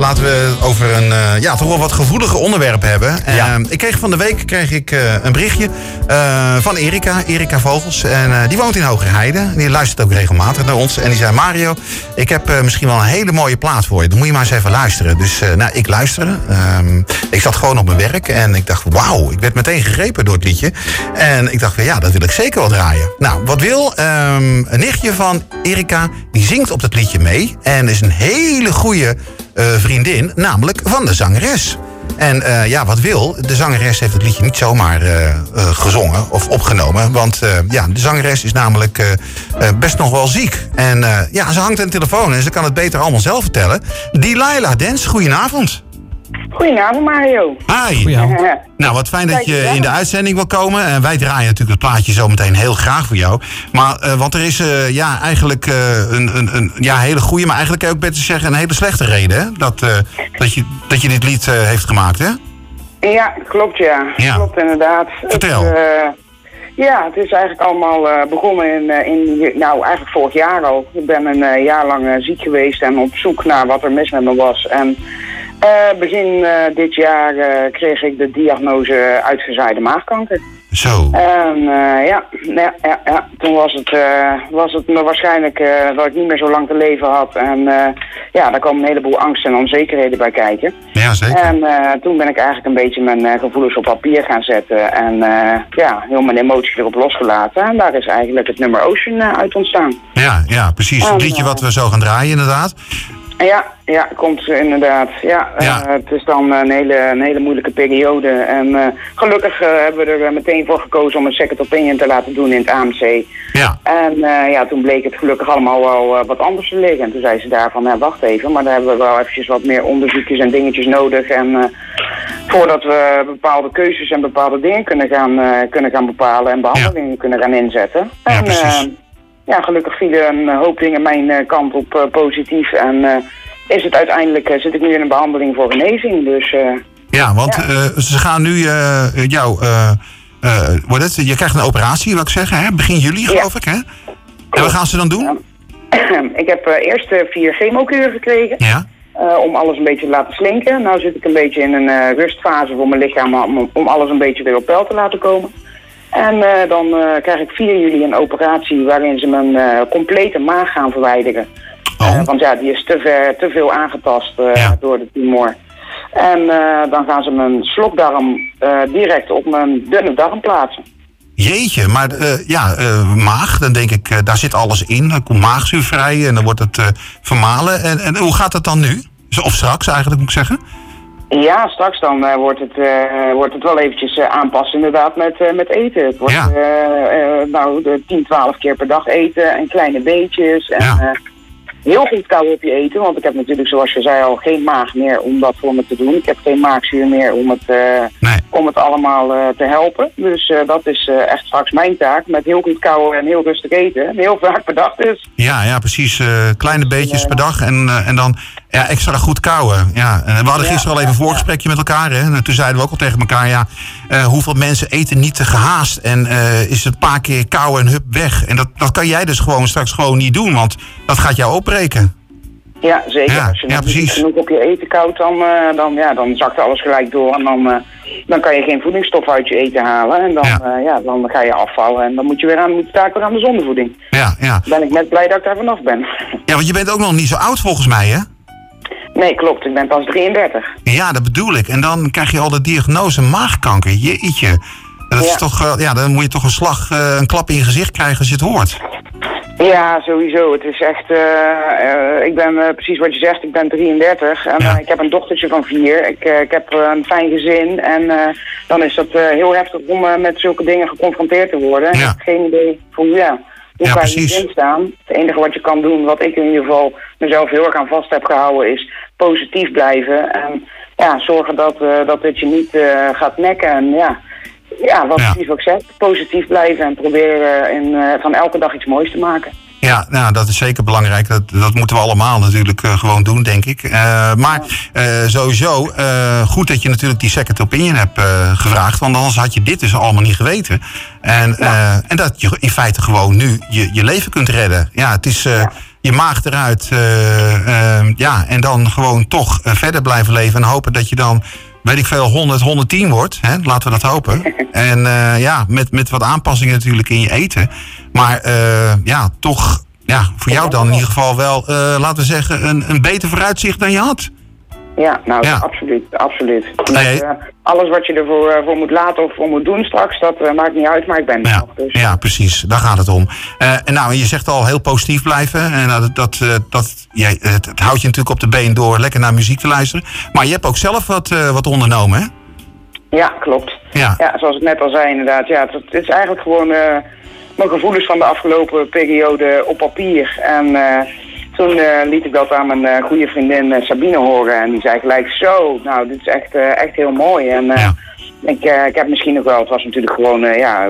Laten we het over een eh, ja, toch wel wat gevoelige onderwerp hebben. Ja. Eh, ik kreeg van de week kreeg ik, eh, een berichtje van Erika, Erika Vogels. En die woont in Hogerheide. Die luistert ook regelmatig naar ons. En die zei, Mario, ik heb misschien wel een hele mooie plaat voor je. Dan moet je maar eens even luisteren. Dus nou, ik luisterde. Ehm, ik zat gewoon op mijn werk en ik dacht, wauw, ik werd meteen gegrepen door het liedje. En ik dacht, ja, dat wil ik zeker wel draaien. Nou, wat wil? Ehm, een nichtje van Erika, die zingt op dat liedje mee. En is een hele goede vriendin, namelijk van de zangeres. En eh, ja, wat wil? De zangeres heeft het liedje niet zomaar eh, eh, gezongen of opgenomen. Want eh, ja, de zangeres is namelijk eh, eh, best nog wel ziek. En eh, ja, ze hangt aan de telefoon en ze kan het beter allemaal zelf vertellen. Delilah Dens, goedenavond. Goedenavond Mario. Hi. Goedenavond. Nou, wat fijn dat je in de uitzending wil komen. En wij draaien natuurlijk het plaatje zo meteen heel graag voor jou. Maar, eh, want er is eh, ja, eigenlijk eh, een, een, een ja, hele goede, maar eigenlijk kan je ook beter zeggen een hele slechte reden. Hè? Dat, eh, dat, je, dat je dit lied eh, heeft gemaakt, hè? Ja, klopt ja. Ja. Klopt inderdaad. Vertel. Het, eh, ja, het is eigenlijk allemaal eh, begonnen in, eh, in, nou eigenlijk vorig jaar al. Ik ben een eh, jaar lang ziek geweest en op zoek naar wat er mis met me was. En eh, begin eh, dit jaar eh, kreeg ik de diagnose uitgezaaide maagkanker. Zo. En ja, ja, ja, ja, toen was het, was het me waarschijnlijk dat ik niet meer zo lang te leven had. En ja, daar kwam een heleboel angst en onzekerheden bij kijken. Ja, zeker. En toen ben ik eigenlijk een beetje mijn gevoelens op papier gaan zetten. En ja, heel mijn emoties erop losgelaten. En daar is eigenlijk het nummer Ocean uit ontstaan. Ja, ja, precies. Het En, liedje wat we zo gaan draaien, inderdaad. Ja, ja, komt eh, inderdaad. Ja, eh, Ja. het is dan een hele, een hele moeilijke periode. En eh, gelukkig eh, hebben we er eh, meteen voor gekozen om een second opinion te laten doen in het AMC. Ja, En eh, ja, toen bleek het gelukkig allemaal wel eh, wat anders te liggen. En toen zei ze daarvan, ja, wacht even, maar daar hebben we wel eventjes wat meer onderzoekjes en dingetjes nodig. En eh, voordat we bepaalde keuzes en bepaalde dingen kunnen gaan, eh, kunnen gaan bepalen en behandelingen kunnen gaan inzetten. Ja, en precies. Eh, ja, gelukkig vielen een hoop dingen mijn eh, kant op eh, positief. En eh, is het uiteindelijk, eh, zit ik nu in een behandeling voor genezing. Dus eh, ja want Ja. eh, ze gaan nu eh, jou... eh eh, wat is het? Je krijgt een operatie, wil ik zeggen, hè? begin juli, geloof ik, hè? En wat gaan ze dan doen? ik heb eh, eerst eh, vier chemokuren gekregen. Ja. Eh, om alles een beetje te laten slinken. Nou zit ik een beetje in een eh, rustfase voor mijn lichaam om, om alles een beetje weer op peil te laten komen. En eh, dan eh, krijg ik 4 juli een operatie waarin ze mijn eh, complete maag gaan verwijderen. Oh. Want ja, die is te, ver, te veel aangetast Ja. door de tumor. En dan gaan ze mijn slokdarm direct op mijn dunne darm plaatsen. Jeetje, maar ja, maag, dan denk ik, daar zit alles in. Dan komt maagzuur vrij en dan wordt het vermalen. En, en hoe gaat dat dan nu? Of straks eigenlijk, moet ik zeggen? Ja, straks dan eh, wordt, het, eh, wordt het wel eventjes eh, aanpassen inderdaad met, met eten. Het wordt Ja. nou, de 10, 12 keer per dag eten en kleine beetjes. En Ja. heel goed kou op je eten, want ik heb natuurlijk zoals je zei al geen maag meer om dat voor me te doen. Ik heb geen maagzuur meer om het, Nee. om het allemaal te helpen. Dus dat is echt straks mijn taak, met heel goed kouwen en heel rustig eten. En heel vaak per dag dus. Ja, ja, precies. kleine beetjes per dag en, en dan ja, extra goed kouwen. Ja. En we hadden Ja, gisteren al even een voorgesprekje met elkaar. Hè? En toen zeiden we ook al tegen elkaar, ja, eh, hoeveel mensen eten niet te gehaast. En eh, is het een paar keer kauwen en hup weg. En dat, dat kan jij dus gewoon straks gewoon niet doen, want dat gaat jou opbreken. Ja, zeker. Ja, Als je ja, precies. genoeg op je eten koudt, dan, eh, dan, ja, dan zakt alles gelijk door. En dan, dan kan je geen voedingsstof uit je eten halen. En dan, Ja. ja. ja, dan ga je afvallen. En dan moet je weer aan, moet je taak weer aan de zondevoeding. Ja, ja. Ben ik net blij dat ik daar vanaf ben. ja, want je bent ook nog niet zo oud volgens mij, hè? Nee, klopt. Ik ben pas 33. Ja, dat bedoel ik. En dan krijg je al de diagnose maagkanker. Jeetje. Dat is Ja. toch, eh, ja, dan moet je toch een slag, eh, een klap in je gezicht krijgen als je het hoort. Ja, sowieso. Het is echt. eh, ik ben precies wat je zegt. Ik ben 33 en Ja. ik heb een dochtertje van vier. Ik, ik heb een fijn gezin en dan is dat heel heftig om met zulke dingen geconfronteerd te worden. Ja. Ik heb geen idee van ja, hoe Ja, kan je precies. hierin staan. Het enige wat je kan doen, wat ik in ieder geval mezelf heel erg aan vast heb gehouden, is positief blijven en ja, zorgen dat, eh, dat het je niet eh, gaat nekken. En ja, ja, wat Ja. precies ik zeg, positief blijven en proberen eh, in, van elke dag iets moois te maken. Ja, nou, dat is zeker belangrijk. Dat, dat moeten we allemaal natuurlijk eh, gewoon doen, denk ik. Eh, maar eh, sowieso, goed dat je natuurlijk die second opinion hebt gevraagd. Want anders had je dit dus allemaal niet geweten. En, eh, en dat je in feite gewoon nu je, je leven kunt redden. Ja, het is, eh, je maag eruit. ja, en dan gewoon toch verder blijven leven. En hopen dat je dan weet ik veel, 100, 110 wordt. Hè? Laten we dat hopen. En ja, met, met wat aanpassingen natuurlijk in je eten. Maar ja, toch ja, voor jou dan in ieder geval wel, laten we zeggen, een, een beter vooruitzicht dan je had. Ja, nou, absoluut. absoluut. Eh, alles wat je ervoor uh, voor moet laten of voor moet doen straks, dat uh, maakt niet uit, maar ik ben er ja, nog. Dus. Ja, precies. Daar gaat het om. en nou, je zegt al heel positief blijven. En dat, dat, dat jij, het, het, houdt je natuurlijk op de been door lekker naar muziek te luisteren. Maar je hebt ook zelf wat, wat ondernomen, hè? Ja, klopt. Ja. ja, zoals ik net al zei inderdaad. Ja, het, het is eigenlijk gewoon mijn gevoelens van de afgelopen periode op papier. En toen uh, liet ik dat aan mijn uh, goede vriendin uh, Sabine horen. En die zei gelijk zo, nou, dit is echt, echt heel mooi. En ja. ik, ik heb misschien nog wel, het was natuurlijk gewoon ja,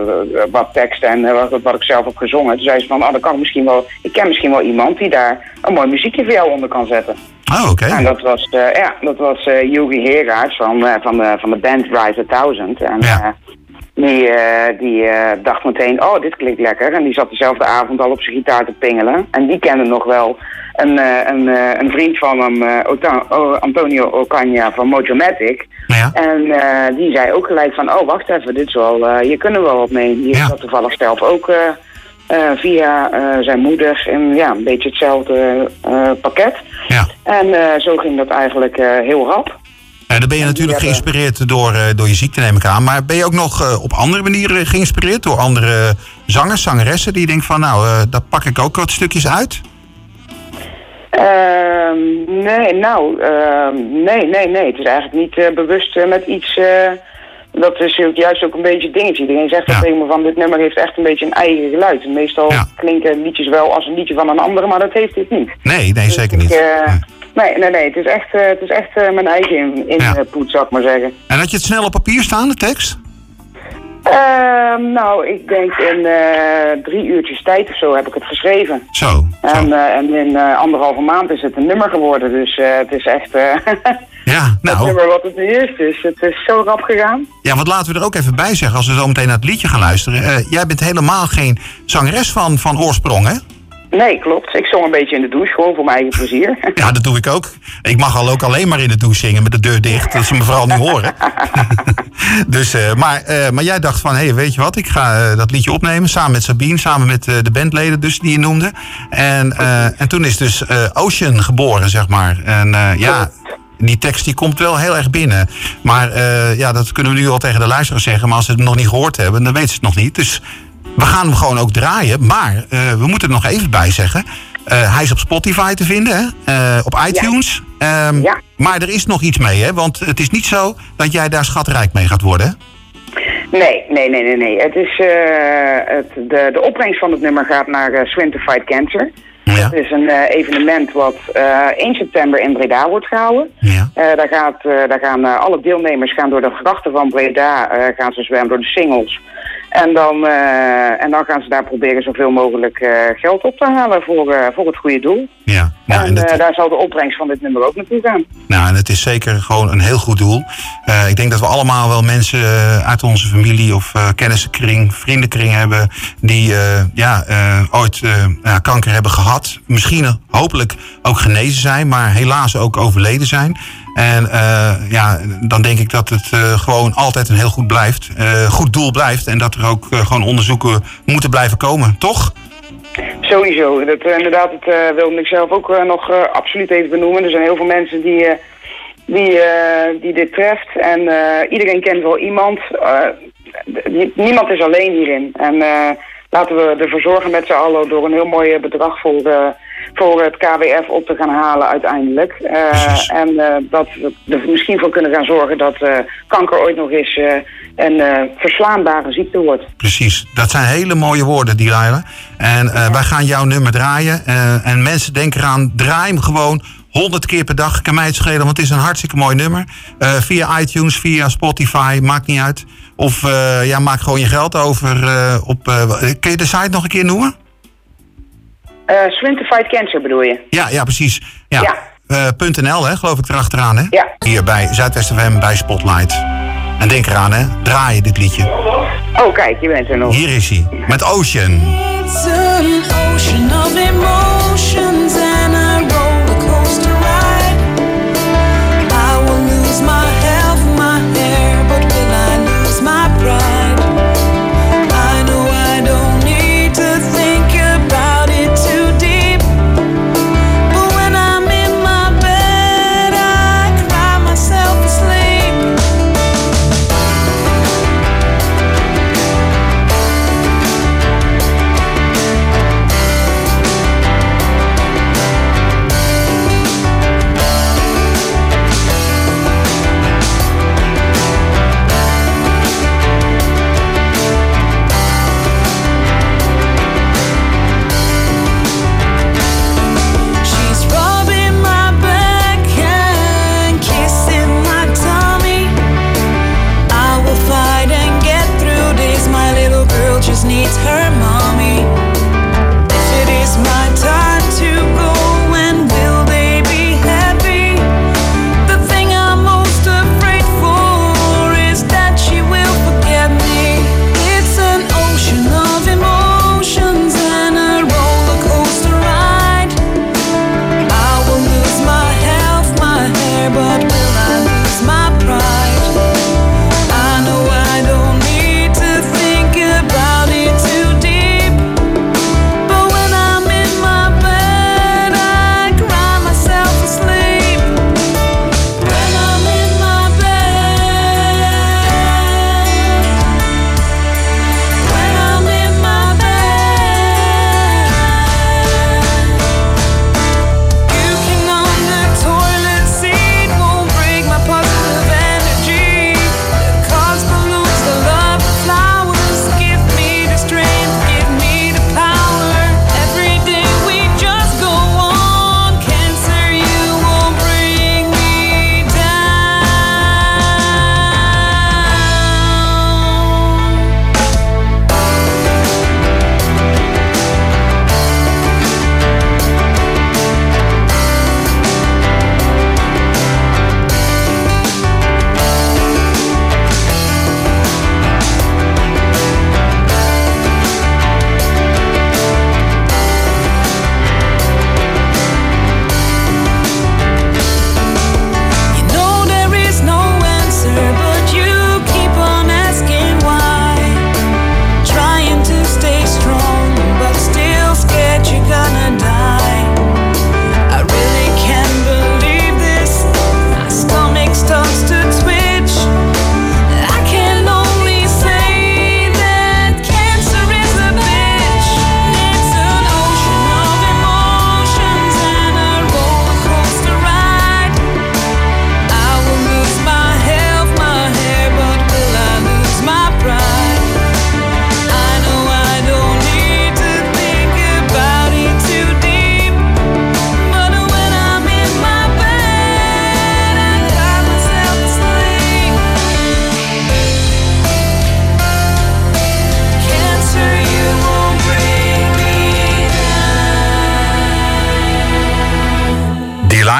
wat tekst en wat, wat ik zelf heb gezongen. Toen zei ze van, oh, dan kan ik misschien wel, ik ken misschien wel iemand die daar een mooi muziekje voor jou onder kan zetten. Oh, oké. En dat was, ja, dat was Yogi Heraerts van, van, de, van de band Rise 1000. En, ja. Die, uh, die uh, dacht meteen, oh, dit klinkt lekker. En die zat dezelfde avond al op zijn gitaar te pingelen. En die kende nog wel een, uh, een, een vriend van hem, Antonio Ocaña van Mojomatic. Ja. En die zei ook gelijk van, oh, wacht even, dit is wel, je kunnen wel wat mee. Die ja. zat toevallig zelf ook via zijn moeder in ja, een beetje hetzelfde pakket. Ja. En zo ging dat eigenlijk heel rap. Dan ben je natuurlijk geïnspireerd door, uh, door je ziekte, neem ik aan. Maar ben je ook nog uh, op andere manieren geïnspireerd door andere zangers, zangeressen die denken van nou, uh, daar pak ik ook wat stukjes uit? Ehm, nee, nou, ehm, nee, nee, nee. Het is eigenlijk niet bewust met iets. dat is juist ook een beetje dingetje. Iedereen zegt ja. tegen me van dit nummer heeft echt een beetje een eigen geluid. Meestal klinken liedjes wel als een liedje van een andere, maar dat heeft dit niet. Nee, nee, dus zeker niet. Nee, nee, nee. Het is echt, uh, het is echt uh, mijn eigen in, in ja. zou ik maar zeggen. En had je het snel op papier staan, de tekst? Uh, nou, ik denk in drie uurtjes tijd of zo heb ik het geschreven. Zo. zo. En, en in anderhalve maand is het een nummer geworden. Dus het is echt ja, nou. het nummer wat het nu is. Dus het is zo rap gegaan. Ja, wat laten we er ook even bij zeggen als we zo meteen naar het liedje gaan luisteren. jij bent helemaal geen zangeres van, van oorsprong, hè? Nee, klopt. Ik zong een beetje in de douche, gewoon voor mijn eigen plezier. Ja, dat doe ik ook. Ik mag al ook alleen maar in de douche zingen met de deur dicht, dat ze me vooral niet horen. dus, uh, maar, uh, maar jij dacht van, hé, hey, weet je wat, ik ga uh, dat liedje opnemen samen met Sabine, samen met de bandleden dus die je noemde. En, en toen is dus Ocean geboren, zeg maar. En ja, die tekst die komt wel heel erg binnen. Maar ja, dat kunnen we nu al tegen de luisteraars zeggen, maar als ze het nog niet gehoord hebben, dan weten ze het nog niet. Dus we gaan hem gewoon ook draaien. Maar uh, we moeten er nog even bij zeggen. Uh, hij is op Spotify te vinden, hè? Uh, op iTunes. Ja. Um, ja. Maar er is nog iets mee, hè? Want het is niet zo dat jij daar schatrijk mee gaat worden. Nee, nee, nee, nee, nee. Het is, het, de, de opbrengst van het nummer gaat naar Swim to Fight Cancer. Ja. Het is een uh, evenement wat uh, 1 september in Breda wordt gehouden. Ja. Uh, daar, gaat, daar gaan alle deelnemers gaan door de grachten van Breda gaan ze zwemmen, door de singles. En dan, en dan gaan ze daar proberen zoveel mogelijk geld op te halen voor, voor het goede doel. Ja, nou, en, en daar zal de opbrengst van dit nummer ook naartoe gaan. Nou, en het is zeker gewoon een heel goed doel. ik denk dat we allemaal wel mensen uit onze familie of kennissenkring, vriendenkring hebben... die ja, ooit kanker hebben gehad. Misschien hopelijk ook genezen zijn, maar helaas ook overleden zijn. En uh, ja, dan denk ik dat het uh, gewoon altijd een heel goed blijft, uh, goed doel blijft. En dat er ook gewoon onderzoeken moeten blijven komen, toch? Sowieso. Dat, inderdaad, dat wilde ik zelf ook nog absoluut even benoemen. Er zijn heel veel mensen die, die, die dit treft. En iedereen kent wel iemand. niemand is alleen hierin. En laten we ervoor zorgen met z'n allen door een heel mooi bedrag voor voor het KWF op te gaan halen uiteindelijk. Uh, en uh, dat we er misschien voor kunnen gaan zorgen dat uh, kanker ooit nog eens een verslaanbare ziekte wordt. Precies, dat zijn hele mooie woorden, Delilah. En ja. wij gaan jouw nummer draaien. en mensen denken eraan, draai hem gewoon 100 keer per dag. Kan mij het schelen, want het is een hartstikke mooi nummer. via iTunes, via Spotify, maakt niet uit. Of ja, maak gewoon je geld over op... kun je de site nog een keer noemen? Uh, Swim to Fight Cancer bedoel je? Ja, ja precies. Ja. ja. Uh, .nl, hè, geloof ik, erachteraan, hè? Ja. Hier bij Zuidwest FM bij Spotlight. En denk eraan, hè, draaien dit liedje. Oh, kijk, je bent er nog. Hier is hij, met Ocean. It's an ocean of emotions.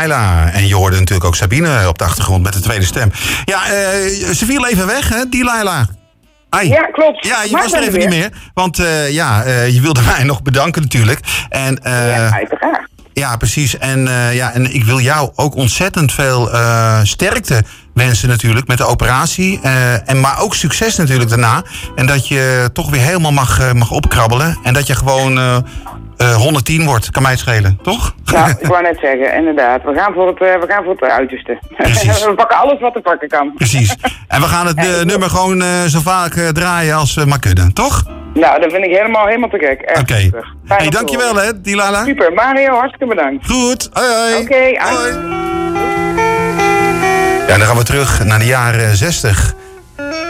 Delilah. En je hoorde natuurlijk ook Sabine op de achtergrond met de tweede stem. Ja, eh, ze viel even weg, hè, Delilah? Ai. Ja, klopt. Ja, je Maar was er even weer. niet meer. Want eh, ja, eh, je wilde mij nog bedanken natuurlijk. En, eh, Ja, uiteraard. ja, precies. En, ja, en ik wil jou ook ontzettend veel sterkte wensen natuurlijk met de operatie. En, maar ook succes natuurlijk daarna. En dat je toch weer helemaal mag, mag opkrabbelen. En dat je gewoon eh, eh, 110 wordt. Kan mij het schelen, toch? Nou, ik wou net zeggen, inderdaad. We gaan voor het, eh, we gaan voor het uiterste. Precies. we pakken alles wat er pakken kan. Precies. En we gaan het eh, nummer gewoon zo vaak draaien als we maar kunnen, toch? Nou, dat vind ik helemaal, helemaal te gek. Oké. Fijn Hey, te dankjewel horen. hè, Dilala. Super. Mario, hartstikke bedankt. Goed. Hoi, hoi. Oké, hoi. Ja, dan gaan we terug naar de jaren 60.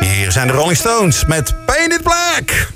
Hier zijn de Rolling Stones met Painted Black.